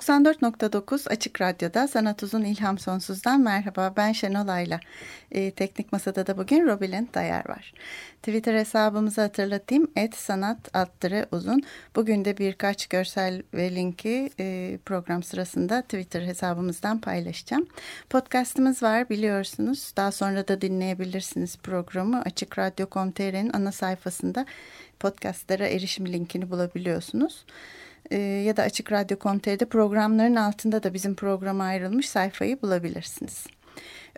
94.9 Açık Radyo'da Sanat Uzun İlham Sonsuz'dan merhaba ben Şenol Ayla. E, teknik Masada da bugün Robilin Dayar var. Twitter hesabımızı hatırlatayım. Et sanat alttırı uzun. Bugün de birkaç görsel ve linki e, program sırasında Twitter hesabımızdan paylaşacağım. Podcastımız var biliyorsunuz. Daha sonra da dinleyebilirsiniz programı. Açık Radyo.com.tr'nin ana sayfasında podcastlara erişim linkini bulabiliyorsunuz e, ya da Açık Radyo.com.tr'de programların altında da bizim programa ayrılmış sayfayı bulabilirsiniz.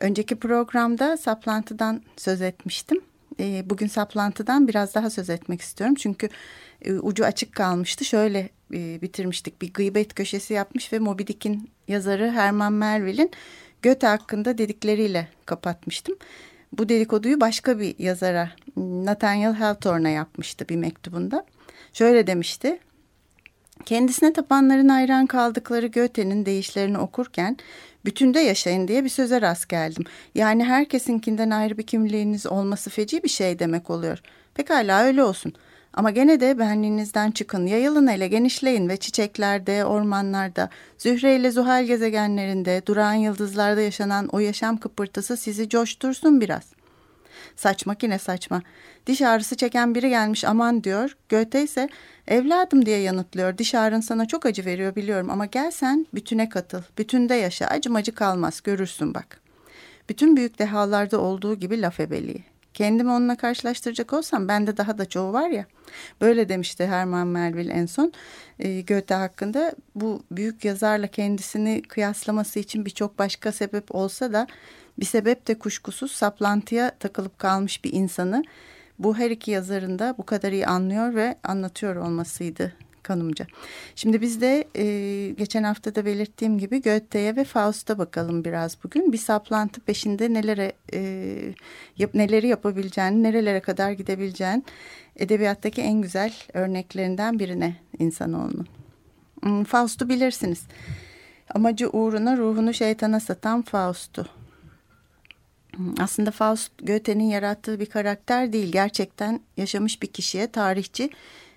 Önceki programda saplantıdan söz etmiştim. E, bugün saplantıdan biraz daha söz etmek istiyorum. Çünkü e, ucu açık kalmıştı. Şöyle e, bitirmiştik. Bir gıybet köşesi yapmış ve Moby Dick'in yazarı Herman Melville'in Göte hakkında dedikleriyle kapatmıştım. Bu dedikoduyu başka bir yazara Nathaniel Hawthorne'a yapmıştı bir mektubunda. Şöyle demişti. Kendisine tapanların hayran kaldıkları Goethe'nin deyişlerini okurken bütünde yaşayın diye bir söze rast geldim. Yani herkesinkinden ayrı bir kimliğiniz olması feci bir şey demek oluyor. Pekala öyle olsun. Ama gene de benliğinizden çıkın, yayılın ele, genişleyin ve çiçeklerde, ormanlarda, Zühre ile Zuhal gezegenlerinde, duran yıldızlarda yaşanan o yaşam kıpırtısı sizi coştursun biraz.'' Saçma yine saçma. Diş ağrısı çeken biri gelmiş aman diyor. Göte ise evladım diye yanıtlıyor. Diş ağrın sana çok acı veriyor biliyorum ama gel sen bütüne katıl. Bütünde yaşa acımacı kalmaz görürsün bak. Bütün büyük dehalarda olduğu gibi laf ebeliği. Kendimi onunla karşılaştıracak olsam bende daha da çoğu var ya. Böyle demişti Herman Melville en son e, Goethe hakkında. Bu büyük yazarla kendisini kıyaslaması için birçok başka sebep olsa da bir sebep de kuşkusuz saplantıya takılıp kalmış bir insanı bu her iki yazarın da bu kadar iyi anlıyor ve anlatıyor olmasıydı kanımca. Şimdi biz de e, geçen hafta da belirttiğim gibi Goethe'ye ve Faust'a bakalım biraz bugün. Bir saplantı peşinde nelere e, yap, neleri yapabileceğini, nerelere kadar gidebileceğini edebiyattaki en güzel örneklerinden birine insanoğlunun. Hmm, Faust'u bilirsiniz. Amacı uğruna ruhunu şeytana satan Faust'u. Aslında Faust Goethe'nin yarattığı bir karakter değil. Gerçekten yaşamış bir kişiye tarihçi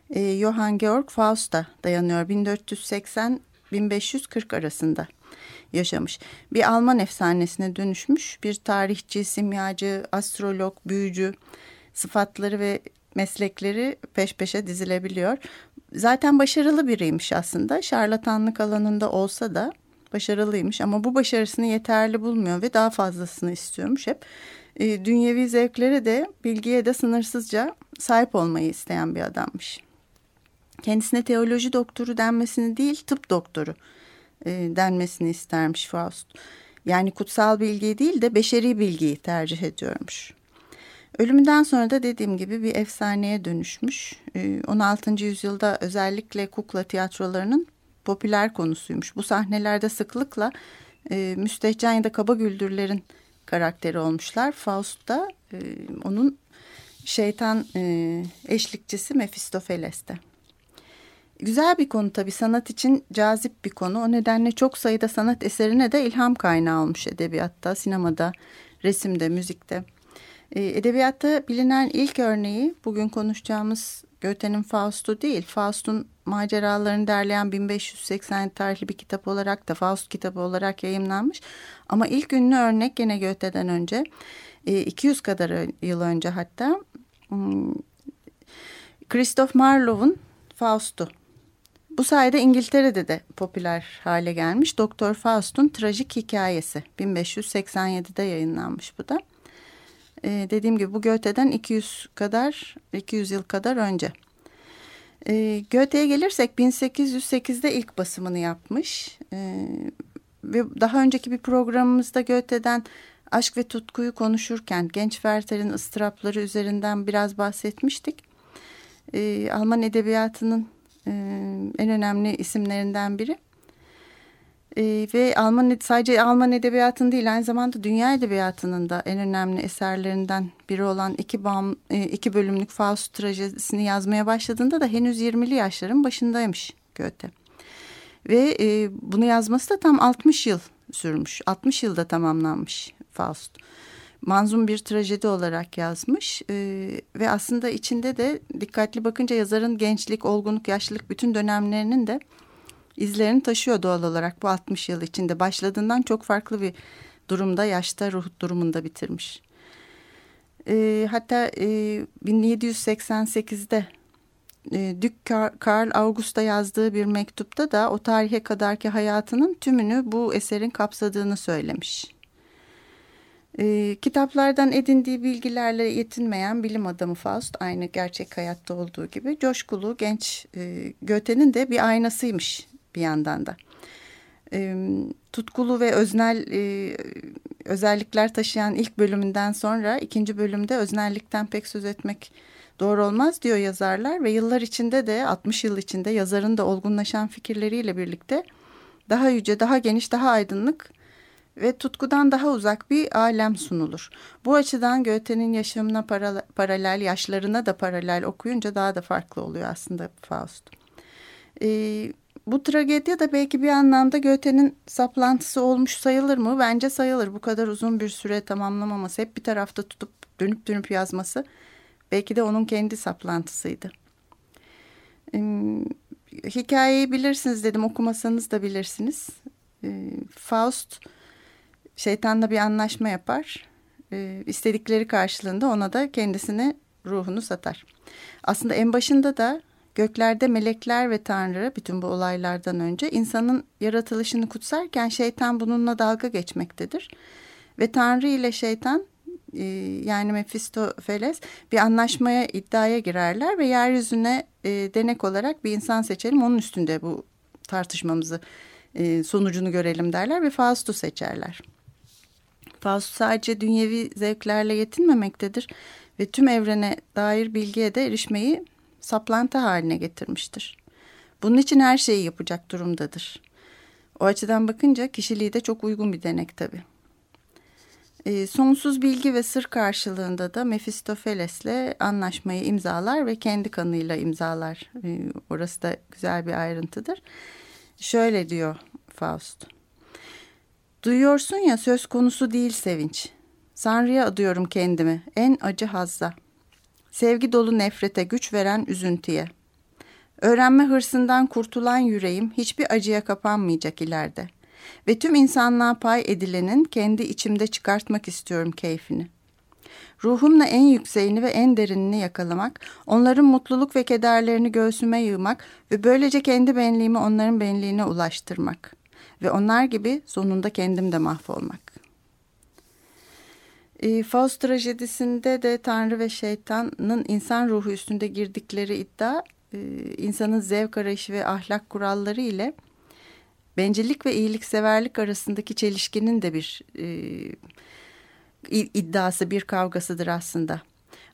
e, Johann Georg Faust'a dayanıyor. 1480-1540 arasında yaşamış. Bir Alman efsanesine dönüşmüş bir tarihçi, simyacı, astrolog, büyücü sıfatları ve meslekleri peş peşe dizilebiliyor. Zaten başarılı biriymiş aslında. Şarlatanlık alanında olsa da başarılıymış ama bu başarısını yeterli bulmuyor ve daha fazlasını istiyormuş hep. E, dünyevi zevklere de bilgiye de sınırsızca sahip olmayı isteyen bir adammış. Kendisine teoloji doktoru denmesini değil tıp doktoru e, denmesini istermiş Faust. Yani kutsal bilgiyi değil de beşeri bilgiyi tercih ediyormuş. Ölümünden sonra da dediğim gibi bir efsaneye dönüşmüş. 16. E, yüzyılda özellikle kukla tiyatrolarının popüler konusuymuş. Bu sahnelerde sıklıkla e, müstehcen ya da kaba güldürlerin karakteri olmuşlar. Faust da e, onun şeytan e, eşlikçisi Mephistopheles'te. Güzel bir konu tabii sanat için cazip bir konu. O nedenle çok sayıda sanat eserine de ilham kaynağı olmuş edebiyatta, sinemada, resimde, müzikte. E, edebiyatta bilinen ilk örneği bugün konuşacağımız Goethe'nin Faust'u değil, Faust'un maceralarını derleyen 1580 tarihli bir kitap olarak da Faust kitabı olarak yayımlanmış. Ama ilk ünlü örnek gene Goethe'den önce 200 e, kadar yıl önce hatta hmm, Christoph Marlowe'un Faust'u. Bu sayede İngiltere'de de popüler hale gelmiş. Doktor Faust'un trajik hikayesi 1587'de yayınlanmış bu da. Ee, dediğim gibi bu Goethe'den 200 kadar 200 yıl kadar önce. E, Goethe'ye gelirsek 1808'de ilk basımını yapmış. E, ve daha önceki bir programımızda Goethe'den aşk ve tutkuyu konuşurken genç Werther'in ıstırapları üzerinden biraz bahsetmiştik. E, Alman edebiyatının e, en önemli isimlerinden biri. E, ve Alman sadece Alman edebiyatının değil aynı zamanda dünya edebiyatının da en önemli eserlerinden biri olan iki, bağım, e, iki bölümlük Faust trajedisini yazmaya başladığında da henüz 20'li yaşların başındaymış Goethe. Ve e, bunu yazması da tam 60 yıl sürmüş. 60 yılda tamamlanmış Faust. Manzum bir trajedi olarak yazmış e, ve aslında içinde de dikkatli bakınca yazarın gençlik, olgunluk, yaşlılık bütün dönemlerinin de izlerini taşıyor doğal olarak bu 60 yıl içinde. Başladığından çok farklı bir durumda, yaşta, ruh durumunda bitirmiş. E, hatta e, 1788'de e, Dük Karl August'a yazdığı bir mektupta da o tarihe kadarki hayatının tümünü bu eserin kapsadığını söylemiş. E, kitaplardan edindiği bilgilerle yetinmeyen bilim adamı Faust aynı gerçek hayatta olduğu gibi coşkulu genç e, Goethe'nin de bir aynasıymış bir yandan da. E, tutkulu ve öznel e, özellikler taşıyan ilk bölümünden sonra ikinci bölümde öznellikten pek söz etmek doğru olmaz diyor yazarlar ve yıllar içinde de 60 yıl içinde yazarın da olgunlaşan fikirleriyle birlikte daha yüce, daha geniş, daha aydınlık ve tutkudan daha uzak bir alem sunulur. Bu açıdan Goethe'nin yaşamına para, paralel, yaşlarına da paralel okuyunca daha da farklı oluyor aslında Faust. Ee, bu tragedya da belki bir anlamda Goethe'nin saplantısı olmuş sayılır mı? Bence sayılır. Bu kadar uzun bir süre tamamlamaması, hep bir tarafta tutup dönüp dönüp yazması belki de onun kendi saplantısıydı. Ee, hikayeyi bilirsiniz dedim, okumasanız da bilirsiniz. Ee, Faust şeytanla bir anlaşma yapar. Ee, istedikleri karşılığında ona da kendisini ruhunu satar. Aslında en başında da göklerde melekler ve Tanrı bütün bu olaylardan önce insanın yaratılışını kutsarken şeytan bununla dalga geçmektedir. Ve Tanrı ile şeytan e, yani Mephistopheles bir anlaşmaya iddiaya girerler ve yeryüzüne e, denek olarak bir insan seçelim onun üstünde bu tartışmamızı e, sonucunu görelim derler ve Faust'u seçerler. Faust sadece dünyevi zevklerle yetinmemektedir ve tüm evrene dair bilgiye de erişmeyi saplantı haline getirmiştir. Bunun için her şeyi yapacak durumdadır. O açıdan bakınca kişiliği de çok uygun bir denek tabii. E, sonsuz bilgi ve sır karşılığında da Mephistopheles'le anlaşmayı imzalar ve kendi kanıyla imzalar. E, orası da güzel bir ayrıntıdır. Şöyle diyor Faust. Duyuyorsun ya söz konusu değil sevinç. Sanrı'ya adıyorum kendimi en acı hazza. Sevgi dolu nefrete güç veren üzüntüye. Öğrenme hırsından kurtulan yüreğim hiçbir acıya kapanmayacak ileride. Ve tüm insanlığa pay edilenin kendi içimde çıkartmak istiyorum keyfini. Ruhumla en yükseğini ve en derinini yakalamak, onların mutluluk ve kederlerini göğsüme yığmak ve böylece kendi benliğimi onların benliğine ulaştırmak.'' ve onlar gibi sonunda kendim de mahvolmak. E, Faust trajedisinde de Tanrı ve şeytanın insan ruhu üstünde girdikleri iddia e, insanın zevk arayışı ve ahlak kuralları ile bencillik ve iyilikseverlik arasındaki çelişkinin de bir e, iddiası, bir kavgasıdır aslında.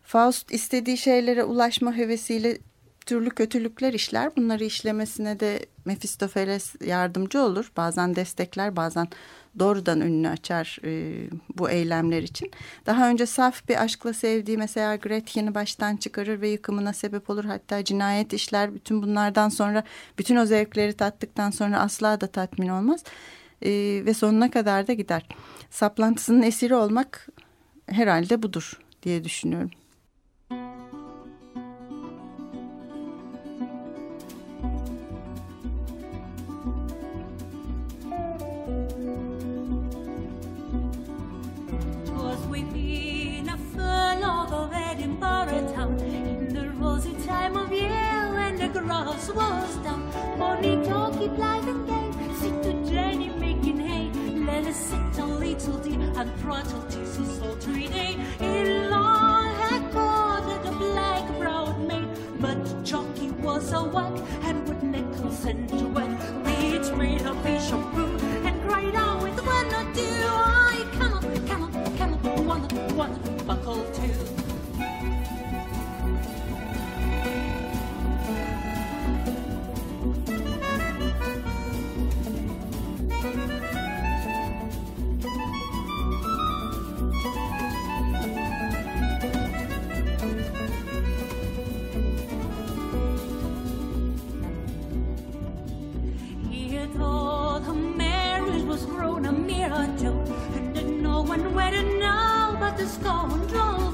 Faust istediği şeylere ulaşma hevesiyle türlü kötülükler işler. Bunları işlemesine de Mephistopheles yardımcı olur. Bazen destekler, bazen doğrudan önünü açar e, bu eylemler için. Daha önce saf bir aşkla sevdiği mesela Gretchen'i baştan çıkarır ve yıkımına sebep olur. Hatta cinayet işler. Bütün bunlardan sonra bütün o zevkleri tattıktan sonra asla da tatmin olmaz. E, ve sonuna kadar da gider. Saplantısının esiri olmak herhalde budur diye düşünüyorum. for a town in the rosy time of year when the grass was down. Pony jockey blithe and gay, sit to Jenny making hay. Let us sit a little tea and prattle tea so sultry day. In long had courted black browed maid, but Jocky was a whack and would nickel send to whack. Which made a bishop brew and cried out with one or two. Thought her marriage was grown a mere joke, and that no one were to know but the scoundrel.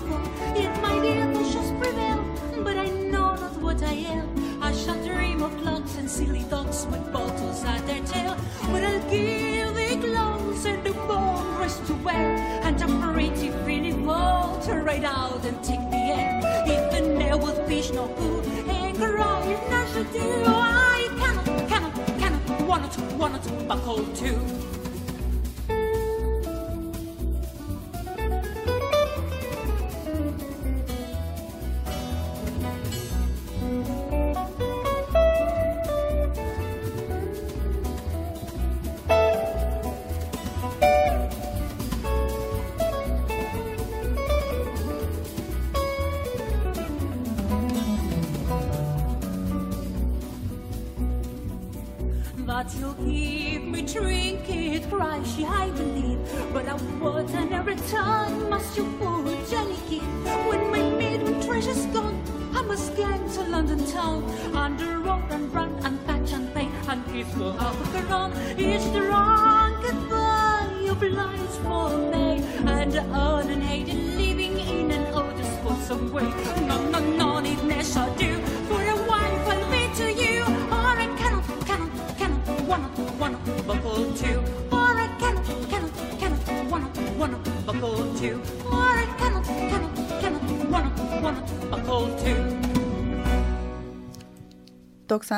Yet my dear wishes prevail, but I know not what I am. I shall dream of clocks and silly dogs with bottles at their tail. But I'll give the clothes and the bone dress to wear, and a pretty pretty ball to ride out and take the air. Even there was fish no food, and crying I should do one or two, one or two, buckle two.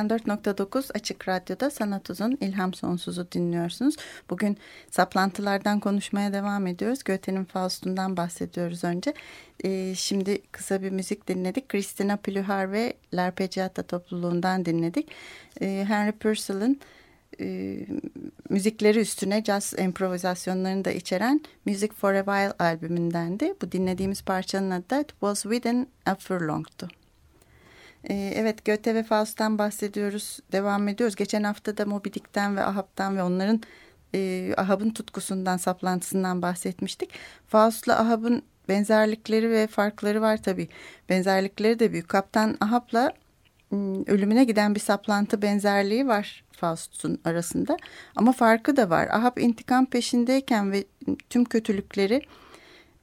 94.9 Açık Radyo'da Sanat Uzun İlham Sonsuz'u dinliyorsunuz. Bugün saplantılardan konuşmaya devam ediyoruz. Goethe'nin Faust'undan bahsediyoruz önce. Ee, şimdi kısa bir müzik dinledik. Christina Plühar ve L'Arpeggiata topluluğundan dinledik. Ee, Henry Purcell'ın e, müzikleri üstüne jazz improvizasyonlarını da içeren Music for a While albümündendi. Bu dinlediğimiz parçanın adı da It Was Within a Furlong'tu. Ee, Evet Göte ve Faust'tan bahsediyoruz. Devam ediyoruz. Geçen hafta da Moby Dick'ten ve Ahab'tan ve onların e, Ahab'ın tutkusundan, saplantısından bahsetmiştik. Faust'la Ahab'ın benzerlikleri ve farkları var tabii. Benzerlikleri de büyük. Kaptan Ahab'la ölümüne giden bir saplantı benzerliği var Faust'un arasında. Ama farkı da var. Ahab intikam peşindeyken ve tüm kötülükleri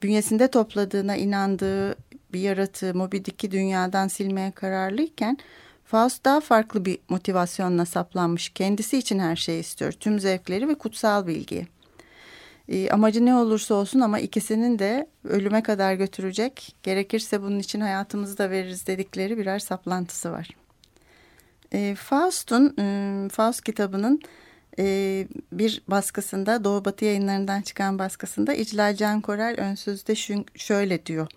bünyesinde topladığına inandığı bir yaratığı Moby Dick'i dünyadan silmeye kararlıyken Faust daha farklı bir motivasyonla saplanmış. Kendisi için her şeyi istiyor. Tüm zevkleri ve kutsal bilgiyi. E, amacı ne olursa olsun ama ikisinin de ölüme kadar götürecek. Gerekirse bunun için hayatımızı da veririz dedikleri birer saplantısı var. E, Faust'un, e, Faust kitabının e, bir baskısında Doğu Batı yayınlarından çıkan baskısında İclal Can Korel önsüzde şöyle diyor.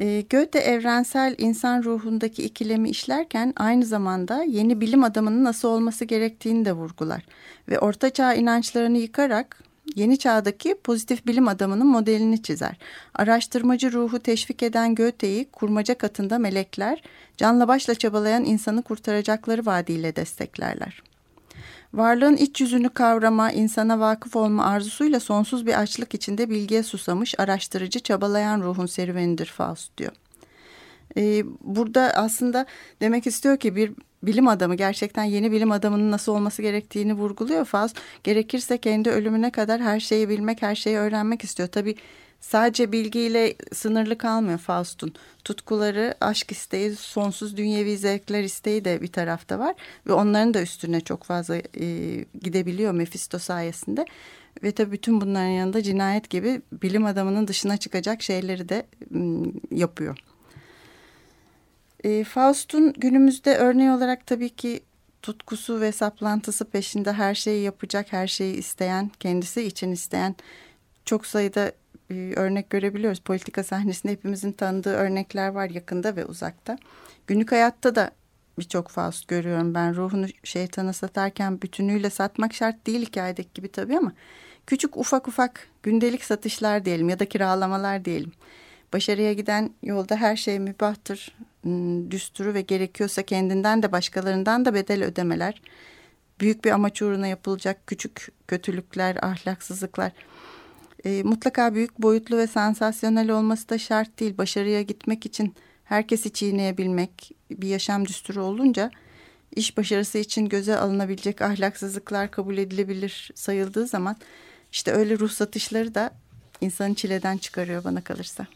E, Goethe evrensel insan ruhundaki ikilemi işlerken aynı zamanda yeni bilim adamının nasıl olması gerektiğini de vurgular. Ve ortaçağ inançlarını yıkarak yeni çağdaki pozitif bilim adamının modelini çizer. Araştırmacı ruhu teşvik eden Goethe'yi kurmaca katında melekler canla başla çabalayan insanı kurtaracakları vaadiyle desteklerler. Varlığın iç yüzünü kavrama, insana vakıf olma arzusuyla sonsuz bir açlık içinde bilgiye susamış, araştırıcı, çabalayan ruhun serüvenidir Faust diyor. Ee, burada aslında demek istiyor ki bir bilim adamı gerçekten yeni bilim adamının nasıl olması gerektiğini vurguluyor Faust. Gerekirse kendi ölümüne kadar her şeyi bilmek, her şeyi öğrenmek istiyor. Tabii sadece bilgiyle sınırlı kalmıyor Faust'un. Tutkuları, aşk isteği, sonsuz dünyevi zevkler isteği de bir tarafta var. Ve onların da üstüne çok fazla e, gidebiliyor Mephisto sayesinde. Ve tabii bütün bunların yanında cinayet gibi bilim adamının dışına çıkacak şeyleri de m, yapıyor. E, Faust'un günümüzde örneği olarak tabii ki tutkusu ve saplantısı peşinde her şeyi yapacak, her şeyi isteyen, kendisi için isteyen çok sayıda e, örnek görebiliyoruz. Politika sahnesinde hepimizin tanıdığı örnekler var yakında ve uzakta. Günlük hayatta da birçok Faust görüyorum ben. Ruhunu şeytana satarken bütünüyle satmak şart değil hikayedeki gibi tabii ama küçük ufak ufak gündelik satışlar diyelim ya da kiralamalar diyelim. Başarıya giden yolda her şey mübahtır, düsturu ve gerekiyorsa kendinden de başkalarından da bedel ödemeler. Büyük bir amaç uğruna yapılacak küçük kötülükler, ahlaksızlıklar. E, mutlaka büyük boyutlu ve sansasyonel olması da şart değil. Başarıya gitmek için herkesi çiğneyebilmek bir yaşam düsturu olunca iş başarısı için göze alınabilecek ahlaksızlıklar kabul edilebilir sayıldığı zaman işte öyle ruh satışları da insanı çileden çıkarıyor bana kalırsa.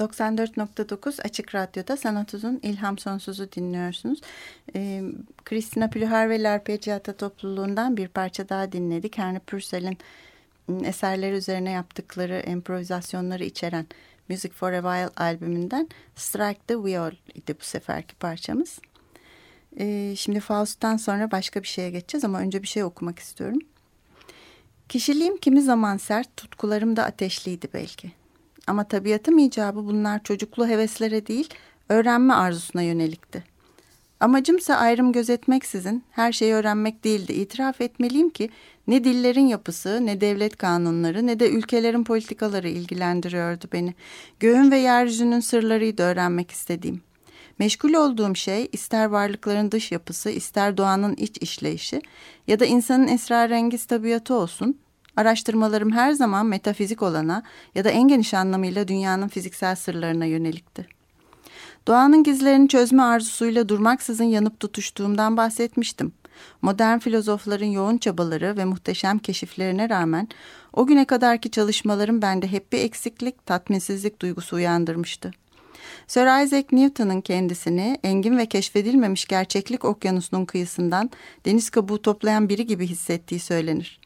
...94.9 Açık Radyo'da Sanat Uzun İlham Sonsuz'u dinliyorsunuz. Ee, Christina Plühar ve L'arpeggiata topluluğundan bir parça daha dinledik. Henry Purcell'in eserleri üzerine yaptıkları improvizasyonları içeren Music for a While albümünden Strike the Viol idi bu seferki parçamız. Ee, şimdi Faust'tan sonra başka bir şeye geçeceğiz ama önce bir şey okumak istiyorum. Kişiliğim kimi zaman sert, tutkularım da ateşliydi belki. Ama tabiatım icabı bunlar çocuklu heveslere değil, öğrenme arzusuna yönelikti. Amacımsa ayrım gözetmeksizin her şeyi öğrenmek değildi. İtiraf etmeliyim ki ne dillerin yapısı, ne devlet kanunları, ne de ülkelerin politikaları ilgilendiriyordu beni. Göğün ve yeryüzünün sırlarıydı öğrenmek istediğim. Meşgul olduğum şey ister varlıkların dış yapısı, ister doğanın iç işleyişi ya da insanın esrarengiz tabiatı olsun, araştırmalarım her zaman metafizik olana ya da en geniş anlamıyla dünyanın fiziksel sırlarına yönelikti. Doğanın gizlerini çözme arzusuyla durmaksızın yanıp tutuştuğumdan bahsetmiştim. Modern filozofların yoğun çabaları ve muhteşem keşiflerine rağmen o güne kadarki çalışmalarım bende hep bir eksiklik, tatminsizlik duygusu uyandırmıştı. Sir Isaac Newton'un kendisini engin ve keşfedilmemiş gerçeklik okyanusunun kıyısından deniz kabuğu toplayan biri gibi hissettiği söylenir.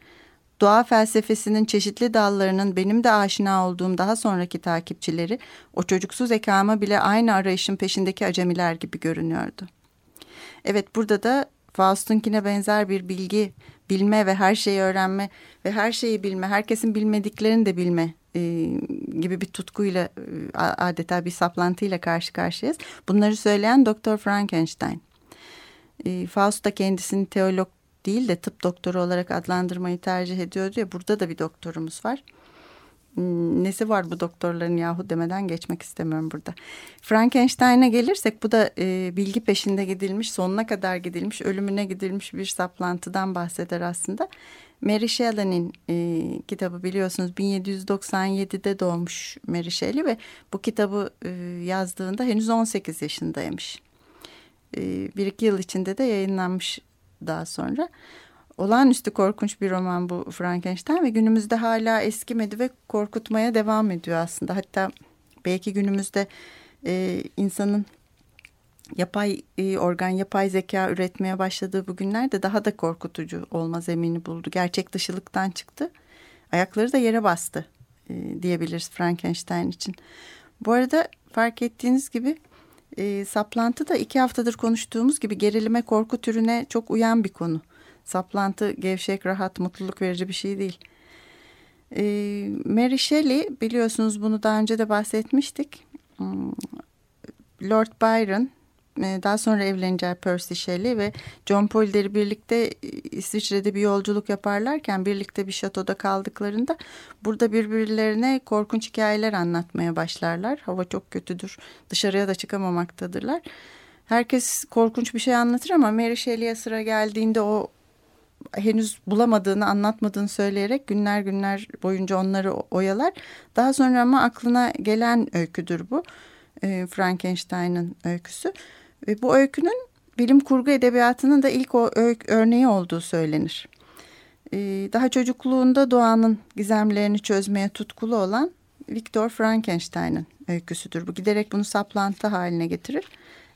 Doğa felsefesinin çeşitli dallarının benim de aşina olduğum daha sonraki takipçileri o çocuksu zekama bile aynı arayışın peşindeki acemiler gibi görünüyordu. Evet burada da Faust'unkine benzer bir bilgi, bilme ve her şeyi öğrenme ve her şeyi bilme, herkesin bilmediklerini de bilme e, gibi bir tutkuyla e, adeta bir saplantıyla karşı karşıyayız. Bunları söyleyen Doktor Frankenstein. E, Faust da kendisini teolog değil de tıp doktoru olarak adlandırmayı tercih ediyordu ya burada da bir doktorumuz var. Hmm, nesi var bu doktorların yahu demeden geçmek istemiyorum burada. Frankenstein'e gelirsek bu da e, bilgi peşinde gidilmiş, sonuna kadar gidilmiş, ölümüne gidilmiş bir saplantıdan bahseder aslında. Mary Shelley'nin e, kitabı biliyorsunuz 1797'de doğmuş Mary Shelley ve bu kitabı e, yazdığında henüz 18 yaşındaymış. E, bir iki yıl içinde de yayınlanmış daha sonra. Olağanüstü korkunç bir roman bu Frankenstein ve günümüzde hala eskimedi ve korkutmaya devam ediyor aslında. Hatta belki günümüzde e, insanın yapay e, organ, yapay zeka üretmeye başladığı bu günlerde daha da korkutucu olma zemini buldu. Gerçek dışılıktan çıktı. Ayakları da yere bastı e, diyebiliriz Frankenstein için. Bu arada fark ettiğiniz gibi e, saplantı da iki haftadır konuştuğumuz gibi gerilime korku türüne çok uyan bir konu. Saplantı gevşek, rahat, mutluluk verici bir şey değil. E, Mary Shelley biliyorsunuz bunu daha önce de bahsetmiştik. Hmm, Lord Byron daha sonra evleneceği Percy Shelley ve John Polidori birlikte e, İsviçre'de bir yolculuk yaparlarken birlikte bir şatoda kaldıklarında burada birbirlerine korkunç hikayeler anlatmaya başlarlar. Hava çok kötüdür. Dışarıya da çıkamamaktadırlar. Herkes korkunç bir şey anlatır ama Mary Shelley'e sıra geldiğinde o henüz bulamadığını anlatmadığını söyleyerek günler günler boyunca onları oyalar. Daha sonra ama aklına gelen öyküdür bu. E, Frankenstein'ın öyküsü. Ve bu öykünün bilim kurgu edebiyatının da ilk o örneği olduğu söylenir. Ee, daha çocukluğunda doğanın gizemlerini çözmeye tutkulu olan Viktor Frankenstein'ın öyküsüdür. Bu giderek bunu saplantı haline getirir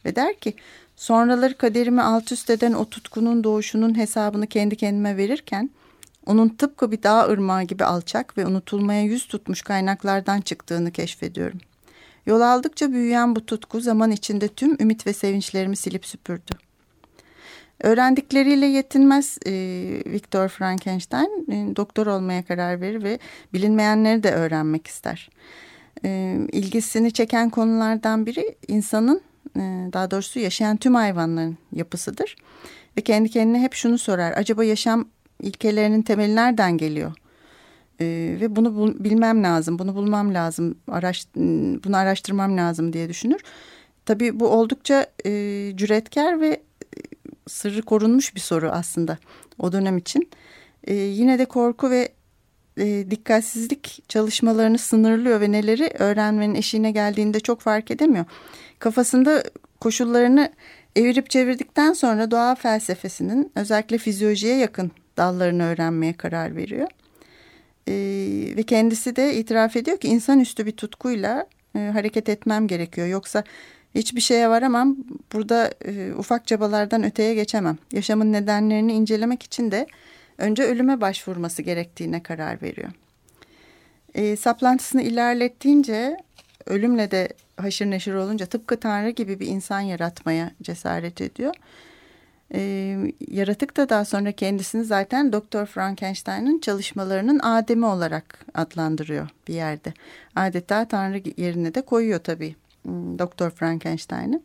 ve der ki sonraları kaderimi alt üst eden o tutkunun doğuşunun hesabını kendi kendime verirken onun tıpkı bir dağ ırmağı gibi alçak ve unutulmaya yüz tutmuş kaynaklardan çıktığını keşfediyorum. Yol aldıkça büyüyen bu tutku zaman içinde tüm ümit ve sevinçlerimi silip süpürdü. Öğrendikleriyle yetinmez e, Viktor Frankenstein e, doktor olmaya karar verir ve bilinmeyenleri de öğrenmek ister. E, ilgisini çeken konulardan biri insanın e, daha doğrusu yaşayan tüm hayvanların yapısıdır. Ve kendi kendine hep şunu sorar acaba yaşam ilkelerinin temeli nereden geliyor? E, ve bunu bul, bilmem lazım, bunu bulmam lazım, araş, bunu araştırmam lazım diye düşünür. Tabii bu oldukça e, cüretkar ve e, sırrı korunmuş bir soru aslında o dönem için. E, yine de korku ve e, dikkatsizlik çalışmalarını sınırlıyor ve neleri öğrenmenin eşiğine geldiğinde çok fark edemiyor. Kafasında koşullarını evirip çevirdikten sonra doğa felsefesinin özellikle fizyolojiye yakın dallarını öğrenmeye karar veriyor. E, ve kendisi de itiraf ediyor ki insanüstü bir tutkuyla e, hareket etmem gerekiyor. Yoksa hiçbir şeye varamam. Burada e, ufak çabalardan öteye geçemem. Yaşamın nedenlerini incelemek için de önce ölüme başvurması gerektiğine karar veriyor. E, saplantısını ilerlettiğince ölümle de haşır neşir olunca tıpkı Tanrı gibi bir insan yaratmaya cesaret ediyor. E, yaratık da daha sonra kendisini zaten Doktor Frankenstein'ın çalışmalarının Adem'i olarak adlandırıyor bir yerde. Adeta Tanrı yerine de koyuyor tabii Doktor Frankenstein'ı.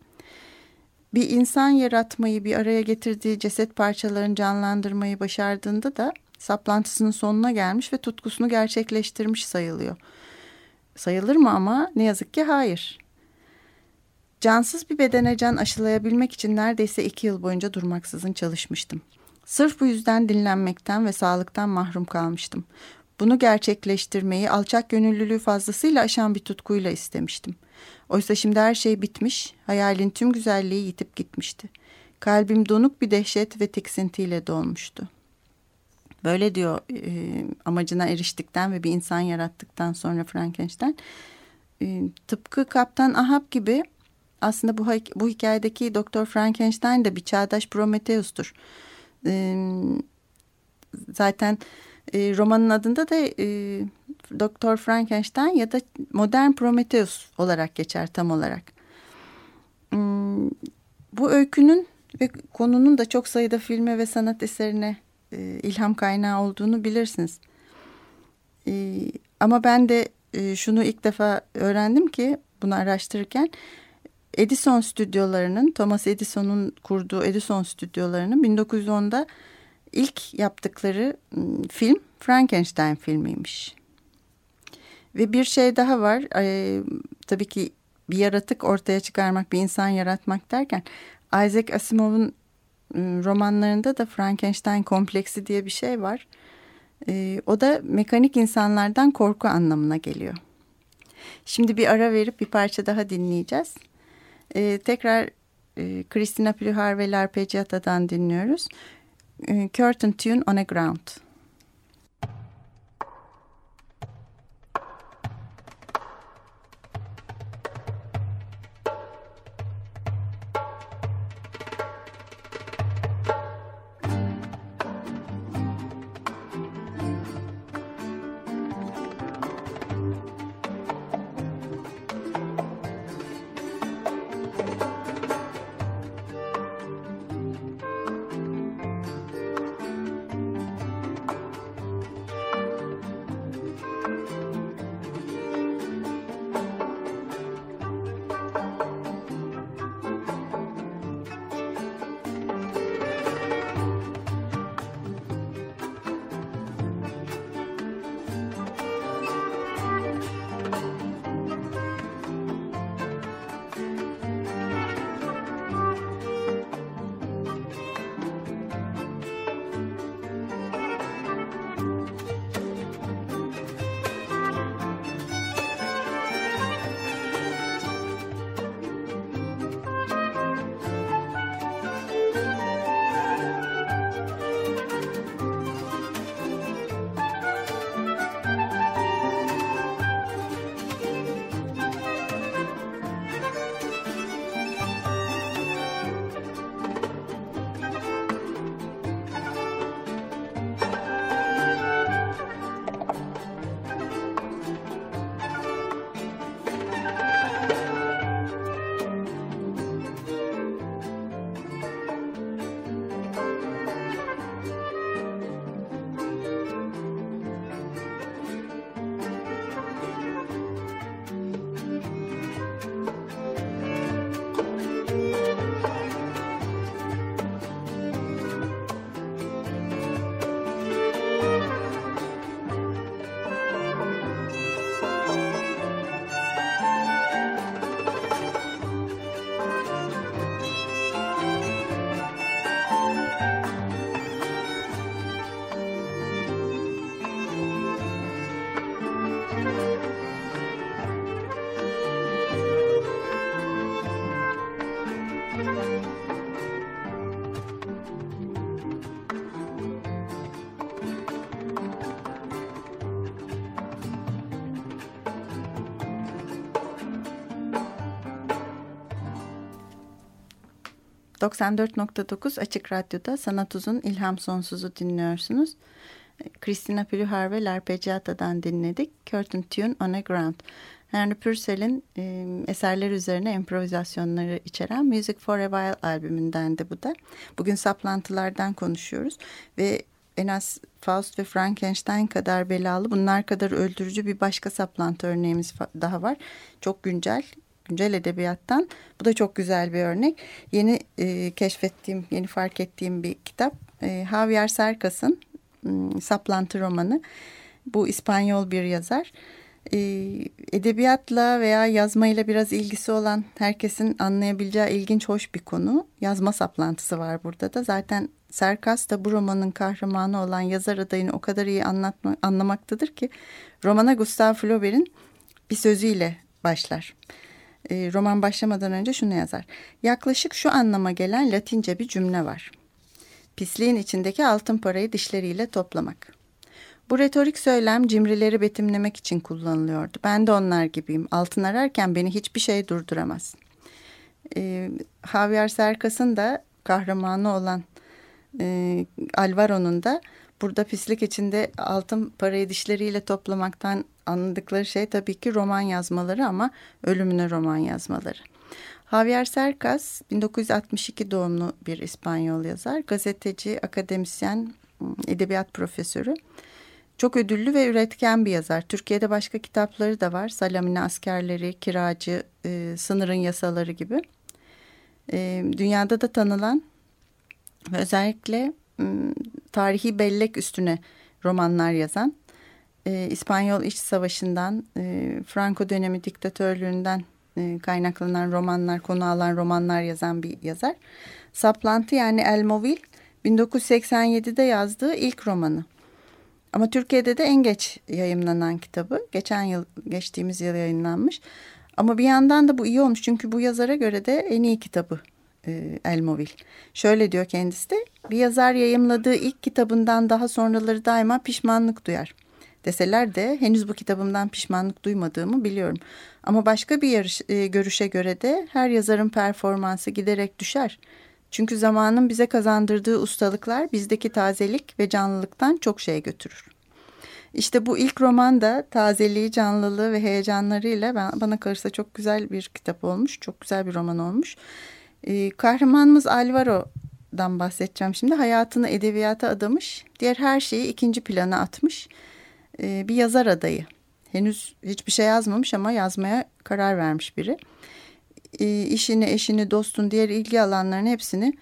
Bir insan yaratmayı bir araya getirdiği ceset parçalarını canlandırmayı başardığında da saplantısının sonuna gelmiş ve tutkusunu gerçekleştirmiş sayılıyor. Sayılır mı ama ne yazık ki hayır. Cansız bir bedene can aşılayabilmek için neredeyse iki yıl boyunca durmaksızın çalışmıştım. Sırf bu yüzden dinlenmekten ve sağlıktan mahrum kalmıştım. Bunu gerçekleştirmeyi alçak gönüllülüğü fazlasıyla aşan bir tutkuyla istemiştim. Oysa şimdi her şey bitmiş, hayalin tüm güzelliği yitip gitmişti. Kalbim donuk bir dehşet ve tiksintiyle dolmuştu. Böyle diyor e, amacına eriştikten ve bir insan yarattıktan sonra Frankenstein. E, tıpkı Kaptan Ahab gibi aslında bu, bu hikayedeki Doktor Frankenstein de bir çağdaş Prometheus'tur. E, zaten e, romanın adında da e, Doktor Frankenstein ya da modern Prometheus olarak geçer tam olarak. Hmm, bu öykünün ve konunun da çok sayıda filme ve sanat eserine e, ilham kaynağı olduğunu bilirsiniz. E, ama ben de e, şunu ilk defa öğrendim ki bunu araştırırken Edison stüdyolarının Thomas Edison'un kurduğu Edison stüdyolarının 1910'da ilk yaptıkları film Frankenstein filmiymiş. Ve bir şey daha var. Ee, tabii ki bir yaratık ortaya çıkarmak, bir insan yaratmak derken Isaac Asimov'un romanlarında da Frankenstein kompleksi diye bir şey var. Ee, o da mekanik insanlardan korku anlamına geliyor. Şimdi bir ara verip bir parça daha dinleyeceğiz. Ee, tekrar e, Christina Plühar ve Larpeggiata'dan dinliyoruz. Ee, Curtain Tune on a Ground. 94.9 Açık Radyo'da Sanat Uzun İlham Sonsuz'u dinliyorsunuz. Christina Pülühar ve Larpeggiata'dan dinledik. Curtain Tune on a Ground. Henry Purcell'in e, eserler üzerine improvizasyonları içeren Music for a While albümünden de bu da. Bugün saplantılardan konuşuyoruz ve en az Faust ve Frankenstein kadar belalı, bunlar kadar öldürücü bir başka saplantı örneğimiz daha var. Çok güncel, güncel edebiyattan. Bu da çok güzel bir örnek. Yeni e, keşfettiğim, yeni fark ettiğim bir kitap. E, Javier Serkas'ın e, Saplantı romanı. Bu İspanyol bir yazar. E, edebiyatla veya yazmayla biraz ilgisi olan herkesin anlayabileceği ilginç, hoş bir konu. Yazma saplantısı var burada da. Zaten Serkas da bu romanın kahramanı olan yazar adayını o kadar iyi anlatma, anlamaktadır ki romana Gustave Flaubert'in bir sözüyle başlar. E, roman başlamadan önce şunu yazar. Yaklaşık şu anlama gelen Latince bir cümle var. Pisliğin içindeki altın parayı dişleriyle toplamak. Bu retorik söylem cimrileri betimlemek için kullanılıyordu. Ben de onlar gibiyim. Altın ararken beni hiçbir şey durduramaz. E, Javier Serkas'ın da kahramanı olan e, Alvaro'nun da burada pislik içinde altın parayı dişleriyle toplamaktan anladıkları şey tabii ki roman yazmaları ama ölümüne roman yazmaları. Javier Cercas 1962 doğumlu bir İspanyol yazar, gazeteci, akademisyen, edebiyat profesörü. Çok ödüllü ve üretken bir yazar. Türkiye'de başka kitapları da var. Salamine Askerleri, Kiracı, e, Sınırın Yasaları gibi. E, dünyada da tanılan ve özellikle tarihi bellek üstüne romanlar yazan, e, İspanyol İç Savaşı'ndan, e, Franco dönemi diktatörlüğünden e, kaynaklanan romanlar, konu alan romanlar yazan bir yazar. Saplantı yani Elmoville 1987'de yazdığı ilk romanı. Ama Türkiye'de de en geç yayınlanan kitabı. Geçen yıl, geçtiğimiz yıl yayınlanmış. Ama bir yandan da bu iyi olmuş çünkü bu yazara göre de en iyi kitabı e, Elmoville. Şöyle diyor kendisi de bir yazar yayımladığı ilk kitabından daha sonraları daima pişmanlık duyar. Deseler de henüz bu kitabımdan pişmanlık duymadığımı biliyorum. Ama başka bir yarış, e, görüşe göre de her yazarın performansı giderek düşer. Çünkü zamanın bize kazandırdığı ustalıklar bizdeki tazelik ve canlılıktan çok şey götürür. İşte bu ilk roman da tazeliği, canlılığı ve heyecanlarıyla ben, bana kalırsa çok güzel bir kitap olmuş. Çok güzel bir roman olmuş. Ee, kahramanımız Alvaro'dan bahsedeceğim şimdi. Hayatını edebiyata adamış. Diğer her şeyi ikinci plana atmış. Ee, bir yazar adayı. Henüz hiçbir şey yazmamış ama yazmaya karar vermiş biri. Ee, işini, eşini, dostun, diğer ilgi alanlarını hepsini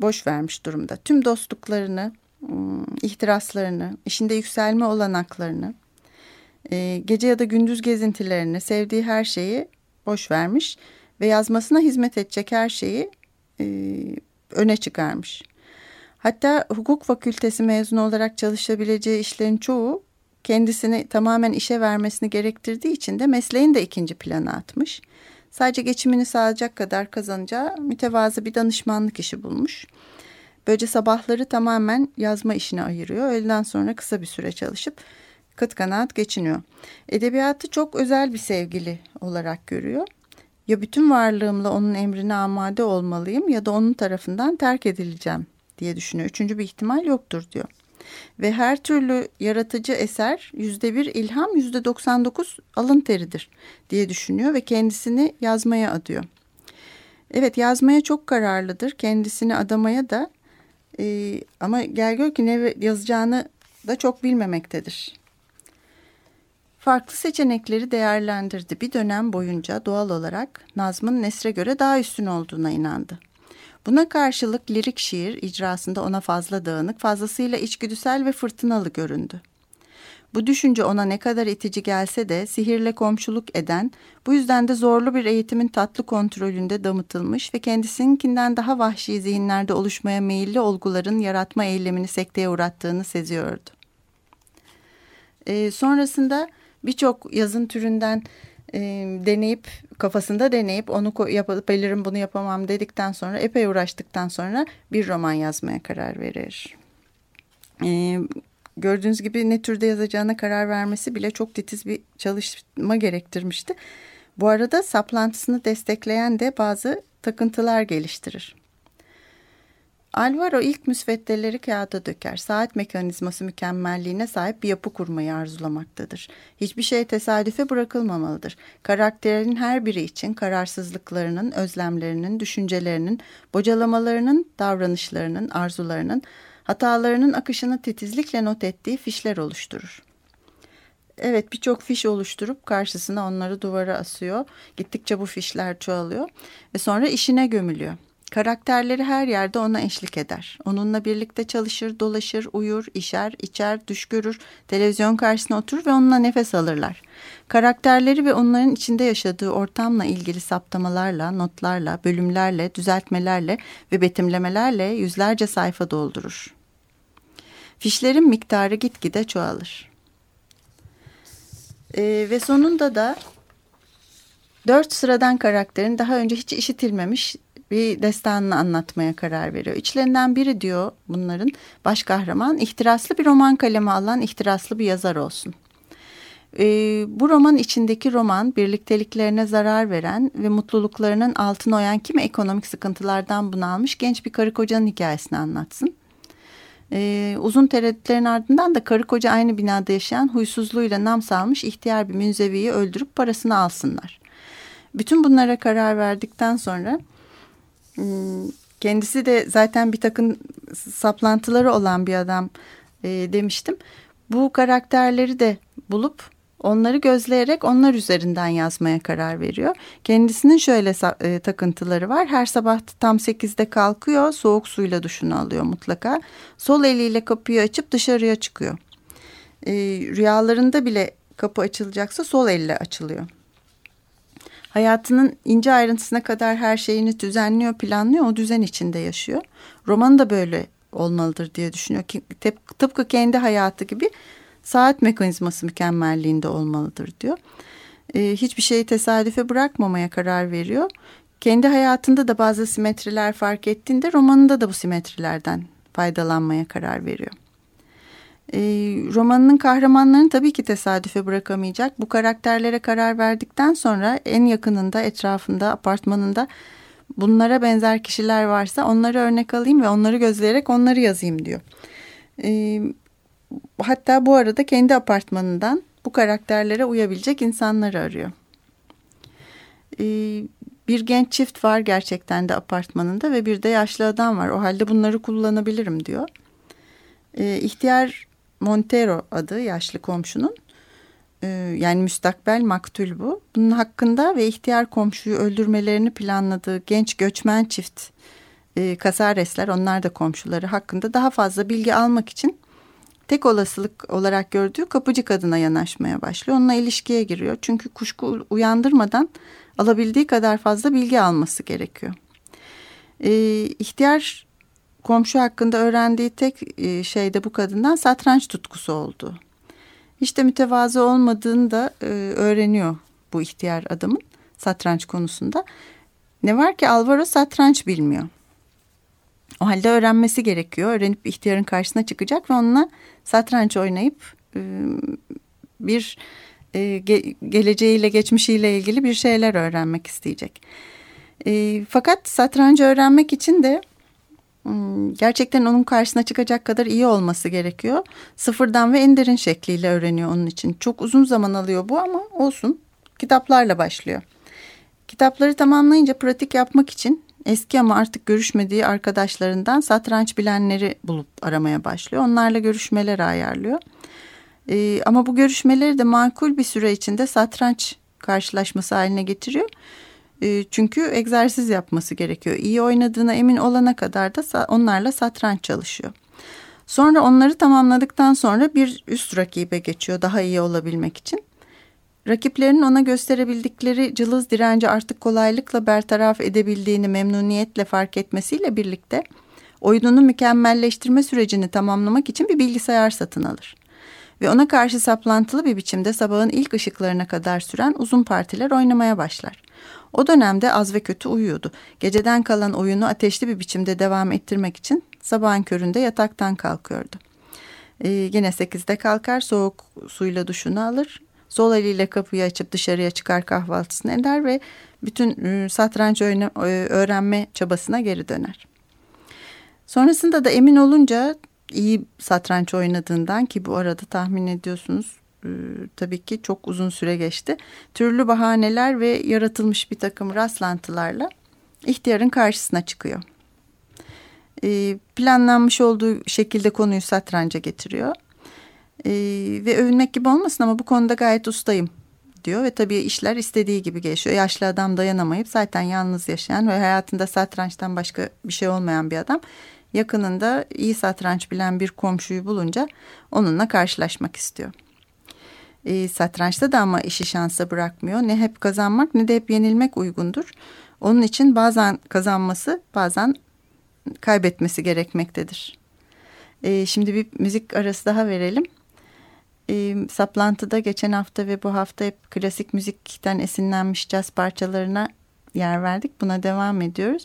boş vermiş durumda. Tüm dostluklarını, ıı, ihtiraslarını, işinde yükselme olanaklarını, e, gece ya da gündüz gezintilerini, sevdiği her şeyi boş vermiş ve yazmasına hizmet edecek her şeyi e, öne çıkarmış. Hatta hukuk fakültesi mezunu olarak çalışabileceği işlerin çoğu kendisini tamamen işe vermesini gerektirdiği için de mesleğin de ikinci plana atmış. Sadece geçimini sağlayacak kadar kazanacağı mütevazı bir danışmanlık işi bulmuş. Böylece sabahları tamamen yazma işine ayırıyor. Öğleden sonra kısa bir süre çalışıp kıt kanaat geçiniyor. Edebiyatı çok özel bir sevgili olarak görüyor. Ya bütün varlığımla onun emrine amade olmalıyım ya da onun tarafından terk edileceğim diye düşünüyor. Üçüncü bir ihtimal yoktur diyor. Ve her türlü yaratıcı eser yüzde bir ilham yüzde doksan dokuz alın teridir diye düşünüyor ve kendisini yazmaya adıyor. Evet yazmaya çok kararlıdır kendisini adamaya da e, ama gel gör ki ne yazacağını da çok bilmemektedir. Farklı seçenekleri değerlendirdi. Bir dönem boyunca doğal olarak Nazm'ın Nesre göre daha üstün olduğuna inandı. Buna karşılık lirik şiir icrasında ona fazla dağınık, fazlasıyla içgüdüsel ve fırtınalı göründü. Bu düşünce ona ne kadar itici gelse de sihirle komşuluk eden, bu yüzden de zorlu bir eğitimin tatlı kontrolünde damıtılmış ve kendisininkinden daha vahşi zihinlerde oluşmaya meyilli olguların yaratma eylemini sekteye uğrattığını seziyordu. Ee, sonrasında birçok yazın türünden e, deneyip kafasında deneyip onu yapabilirim bunu yapamam dedikten sonra epey uğraştıktan sonra bir roman yazmaya karar verir. E, gördüğünüz gibi ne türde yazacağına karar vermesi bile çok titiz bir çalışma gerektirmişti. Bu arada saplantısını destekleyen de bazı takıntılar geliştirir. Alvaro ilk müsveddeleri kağıda döker. Saat mekanizması mükemmelliğine sahip bir yapı kurmayı arzulamaktadır. Hiçbir şey tesadüfe bırakılmamalıdır. Karakterin her biri için kararsızlıklarının, özlemlerinin, düşüncelerinin, bocalamalarının, davranışlarının, arzularının, hatalarının akışını titizlikle not ettiği fişler oluşturur. Evet birçok fiş oluşturup karşısına onları duvara asıyor. Gittikçe bu fişler çoğalıyor ve sonra işine gömülüyor. Karakterleri her yerde ona eşlik eder. Onunla birlikte çalışır, dolaşır, uyur, işer, içer, düş görür, televizyon karşısına oturur ve onunla nefes alırlar. Karakterleri ve onların içinde yaşadığı ortamla ilgili saptamalarla, notlarla, bölümlerle, düzeltmelerle ve betimlemelerle yüzlerce sayfa doldurur. Fişlerin miktarı gitgide çoğalır. Ee, ve sonunda da dört sıradan karakterin daha önce hiç işitilmemiş bir destanını anlatmaya karar veriyor. İçlerinden biri diyor bunların baş kahraman ihtiraslı bir roman kalemi alan ihtiraslı bir yazar olsun. E, bu roman içindeki roman birlikteliklerine zarar veren ve mutluluklarının altına oyan kimi ekonomik sıkıntılardan bunalmış genç bir karı kocanın hikayesini anlatsın. E, uzun tereddütlerin ardından da karı koca aynı binada yaşayan huysuzluğuyla nam salmış ihtiyar bir münzeviyi öldürüp parasını alsınlar. Bütün bunlara karar verdikten sonra kendisi de zaten bir takım saplantıları olan bir adam e, demiştim. Bu karakterleri de bulup onları gözleyerek onlar üzerinden yazmaya karar veriyor. Kendisinin şöyle e, takıntıları var. Her sabah tam sekizde kalkıyor, soğuk suyla duşunu alıyor mutlaka. Sol eliyle kapıyı açıp dışarıya çıkıyor. E, rüyalarında bile kapı açılacaksa sol elle açılıyor. Hayatının ince ayrıntısına kadar her şeyini düzenliyor, planlıyor, o düzen içinde yaşıyor. Roman da böyle olmalıdır diye düşünüyor. Tıpkı kendi hayatı gibi saat mekanizması mükemmelliğinde olmalıdır diyor. E, hiçbir şeyi tesadüfe bırakmamaya karar veriyor. Kendi hayatında da bazı simetriler fark ettiğinde romanında da bu simetrilerden faydalanmaya karar veriyor. E, romanının kahramanlarını tabii ki tesadüfe bırakamayacak. Bu karakterlere karar verdikten sonra en yakınında, etrafında, apartmanında bunlara benzer kişiler varsa onları örnek alayım ve onları gözleyerek onları yazayım diyor. E, hatta bu arada kendi apartmanından bu karakterlere uyabilecek insanları arıyor. Ee, bir genç çift var gerçekten de apartmanında ve bir de yaşlı adam var. O halde bunları kullanabilirim diyor. Ee, ihtiyar Montero adı yaşlı komşunun. Ee, yani müstakbel maktul bu. Bunun hakkında ve ihtiyar komşuyu öldürmelerini planladığı genç göçmen çift e, Kasaresler onlar da komşuları hakkında daha fazla bilgi almak için tek olasılık olarak gördüğü kapıcı kadına yanaşmaya başlıyor. Onunla ilişkiye giriyor. Çünkü kuşku uyandırmadan alabildiği kadar fazla bilgi alması gerekiyor. Ee, ihtiyar komşu hakkında öğrendiği tek e, şey de bu kadından satranç tutkusu oldu. De mütevazı olmadığını da e, öğreniyor bu ihtiyar adamın satranç konusunda. Ne var ki Alvaro satranç bilmiyor. O halde öğrenmesi gerekiyor. Öğrenip ihtiyarın karşısına çıkacak ve onunla satranç oynayıp e, bir geleceğiyle geçmişiyle ilgili bir şeyler öğrenmek isteyecek. Fakat satrancı öğrenmek için de gerçekten onun karşısına çıkacak kadar iyi olması gerekiyor. Sıfırdan ve en derin şekliyle öğreniyor onun için. Çok uzun zaman alıyor bu ama olsun. Kitaplarla başlıyor. Kitapları tamamlayınca pratik yapmak için eski ama artık görüşmediği arkadaşlarından satranç bilenleri bulup aramaya başlıyor. Onlarla görüşmeler ayarlıyor. Ee, ama bu görüşmeleri de makul bir süre içinde satranç karşılaşması haline getiriyor. Ee, çünkü egzersiz yapması gerekiyor. İyi oynadığına emin olana kadar da onlarla satranç çalışıyor. Sonra onları tamamladıktan sonra bir üst rakibe geçiyor daha iyi olabilmek için. Rakiplerinin ona gösterebildikleri cılız direnci artık kolaylıkla bertaraf edebildiğini memnuniyetle fark etmesiyle birlikte oyununu mükemmelleştirme sürecini tamamlamak için bir bilgisayar satın alır. Ve ona karşı saplantılı bir biçimde sabahın ilk ışıklarına kadar süren uzun partiler oynamaya başlar. O dönemde az ve kötü uyuyordu. Geceden kalan oyunu ateşli bir biçimde devam ettirmek için sabahın köründe yataktan kalkıyordu. Ee, yine sekizde kalkar, soğuk suyla duşunu alır, Sol eliyle kapıyı açıp dışarıya çıkar kahvaltısını eder ve bütün ıı, satranç ıı, öğrenme çabasına geri döner. Sonrasında da emin olunca iyi satranç oynadığından ki bu arada tahmin ediyorsunuz ıı, tabii ki çok uzun süre geçti. Türlü bahaneler ve yaratılmış bir takım rastlantılarla ihtiyarın karşısına çıkıyor. Planlanmış olduğu şekilde konuyu satranca getiriyor. E, ve övünmek gibi olmasın ama bu konuda gayet ustayım diyor ve tabii işler istediği gibi geçiyor. Yaşlı adam dayanamayıp zaten yalnız yaşayan ve hayatında satrançtan başka bir şey olmayan bir adam yakınında iyi satranç bilen bir komşuyu bulunca onunla karşılaşmak istiyor. E, satrançta da ama işi şansa bırakmıyor. Ne hep kazanmak ne de hep yenilmek uygundur. Onun için bazen kazanması bazen kaybetmesi gerekmektedir. E, şimdi bir müzik arası daha verelim. E, saplantıda geçen hafta ve bu hafta hep klasik müzikten esinlenmiş caz parçalarına yer verdik. Buna devam ediyoruz.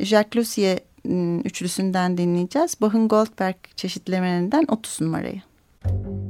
Jacques Lussier ıı, üçlüsünden dinleyeceğiz. Bach'ın Goldberg çeşitlemelerinden 30 numarayı. Müzik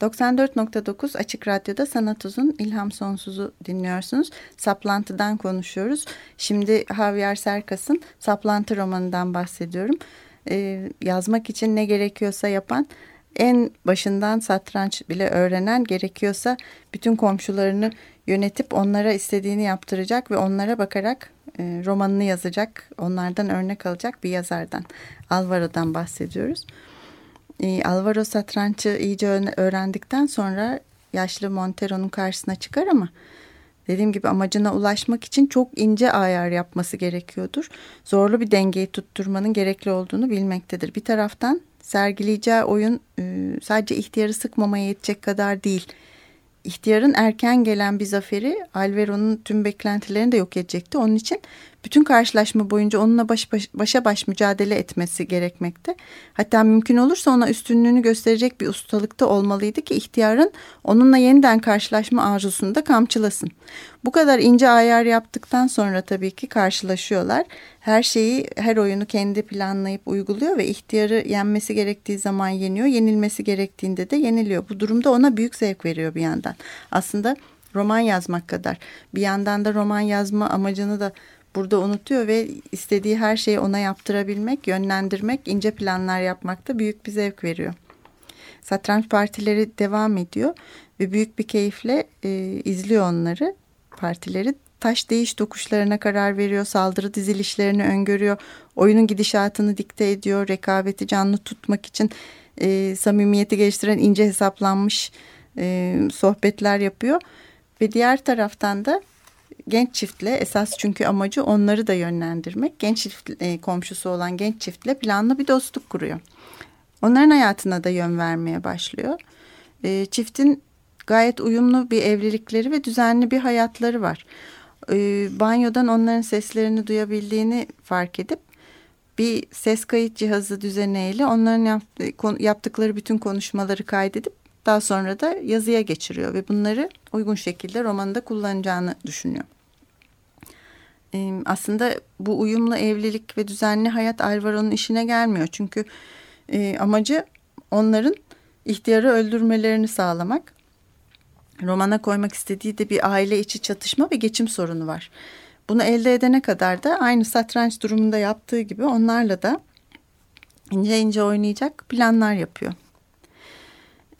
...94.9 Açık Radyo'da Sanat Uzun İlham Sonsuz'u dinliyorsunuz. Saplantıdan konuşuyoruz. Şimdi Javier Serkas'ın Saplantı romanından bahsediyorum. Ee, yazmak için ne gerekiyorsa yapan... ...en başından satranç bile öğrenen... ...gerekiyorsa bütün komşularını yönetip onlara istediğini yaptıracak... ...ve onlara bakarak e, romanını yazacak... ...onlardan örnek alacak bir yazardan... ...Alvaro'dan bahsediyoruz Alvaro satrançı iyice öğrendikten sonra yaşlı Montero'nun karşısına çıkar ama dediğim gibi amacına ulaşmak için çok ince ayar yapması gerekiyordur. Zorlu bir dengeyi tutturmanın gerekli olduğunu bilmektedir. Bir taraftan sergileyeceği oyun e, sadece ihtiyarı sıkmamaya yetecek kadar değil. ihtiyarın erken gelen bir zaferi Alvaro'nun tüm beklentilerini de yok edecekti. Onun için bütün karşılaşma boyunca onunla baş, baş, başa baş mücadele etmesi gerekmekte. Hatta mümkün olursa ona üstünlüğünü gösterecek bir ustalıkta olmalıydı ki ihtiyarın onunla yeniden karşılaşma arzusunu da kamçılasın. Bu kadar ince ayar yaptıktan sonra tabii ki karşılaşıyorlar. Her şeyi, her oyunu kendi planlayıp uyguluyor ve ihtiyarı yenmesi gerektiği zaman yeniyor, yenilmesi gerektiğinde de yeniliyor. Bu durumda ona büyük zevk veriyor bir yandan. Aslında roman yazmak kadar. Bir yandan da roman yazma amacını da burada unutuyor ve istediği her şeyi ona yaptırabilmek, yönlendirmek, ince planlar yapmakta büyük bir zevk veriyor. Satranç partileri devam ediyor ve büyük bir keyifle e, izliyor onları, partileri. Taş değiş dokuşlarına karar veriyor, saldırı dizilişlerini öngörüyor, oyunun gidişatını dikte ediyor, rekabeti canlı tutmak için e, samimiyeti geliştiren ince hesaplanmış e, sohbetler yapıyor. Ve diğer taraftan da genç çiftle esas çünkü amacı onları da yönlendirmek. Genç çift, e, komşusu olan genç çiftle planlı bir dostluk kuruyor. Onların hayatına da yön vermeye başlıyor. E, çiftin gayet uyumlu bir evlilikleri ve düzenli bir hayatları var. E, banyodan onların seslerini duyabildiğini fark edip bir ses kayıt cihazı düzeneyle onların yaptıkları bütün konuşmaları kaydedip daha sonra da yazıya geçiriyor ve bunları uygun şekilde romanında kullanacağını düşünüyor. Aslında bu uyumlu evlilik ve düzenli hayat Alvaro'nun işine gelmiyor. Çünkü amacı onların ihtiyarı öldürmelerini sağlamak. Romana koymak istediği de bir aile içi çatışma ve geçim sorunu var. Bunu elde edene kadar da aynı satranç durumunda yaptığı gibi onlarla da ince ince oynayacak planlar yapıyor.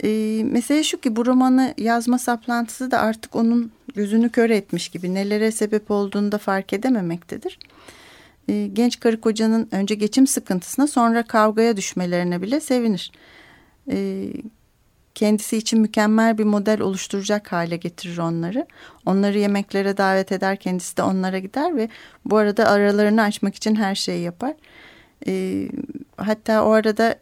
E, mesele şu ki bu romanı yazma saplantısı da artık onun gözünü kör etmiş gibi nelere sebep olduğunu da fark edememektedir. E, genç karı kocanın önce geçim sıkıntısına sonra kavgaya düşmelerine bile sevinir. E, kendisi için mükemmel bir model oluşturacak hale getirir onları. Onları yemeklere davet eder, kendisi de onlara gider ve bu arada aralarını açmak için her şeyi yapar. E, hatta o arada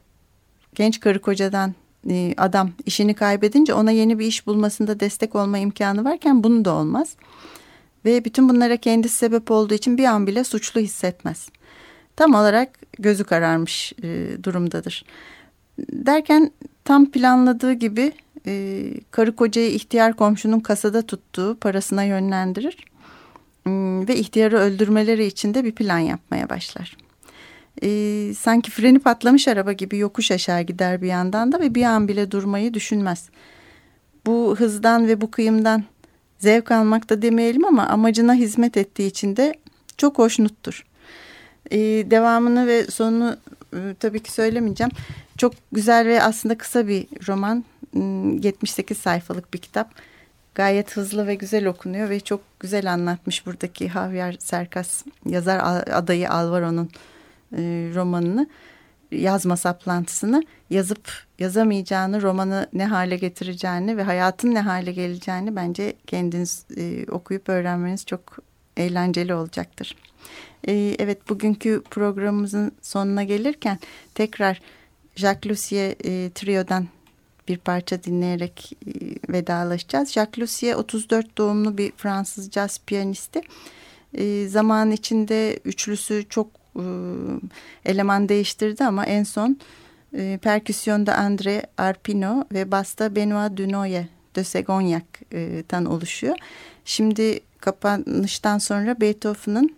genç karı kocadan e, adam işini kaybedince ona yeni bir iş bulmasında destek olma imkanı varken bunu da olmaz. Ve bütün bunlara kendisi sebep olduğu için bir an bile suçlu hissetmez. Tam olarak gözü kararmış e, durumdadır. Derken tam planladığı gibi e, karı kocayı ihtiyar komşunun kasada tuttuğu parasına yönlendirir. Ve ihtiyarı öldürmeleri için de bir plan yapmaya başlar e, sanki freni patlamış araba gibi yokuş aşağı gider bir yandan da ve bir an bile durmayı düşünmez. Bu hızdan ve bu kıyımdan zevk almak da demeyelim ama amacına hizmet ettiği için de çok hoşnuttur. E, devamını ve sonunu e, tabii ki söylemeyeceğim. Çok güzel ve aslında kısa bir roman. 78 sayfalık bir kitap. Gayet hızlı ve güzel okunuyor ve çok güzel anlatmış buradaki Javier Serkas yazar adayı Alvaro'nun e, romanını yazma saplantısını yazıp yazamayacağını, romanı ne hale getireceğini ve hayatın ne hale geleceğini bence kendiniz e, okuyup öğrenmeniz çok eğlenceli olacaktır. E, evet bugünkü programımızın sonuna gelirken tekrar Jacques Lussier e, Trio'dan bir parça dinleyerek e, vedalaşacağız. Jacques Lussier 34 doğumlu bir Fransız caz piyanisti. E, zaman içinde üçlüsü çok eleman değiştirdi ama en son e, perküsyonda Andre Arpino ve basta Benoit Dunoyer de Segognac'tan oluşuyor. Şimdi kapanıştan sonra Beethoven'ın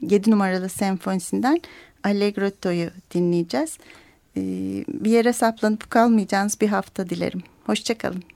7 numaralı senfonisinden Allegretto'yu dinleyeceğiz. E, bir yere saplanıp kalmayacağınız bir hafta dilerim. Hoşçakalın.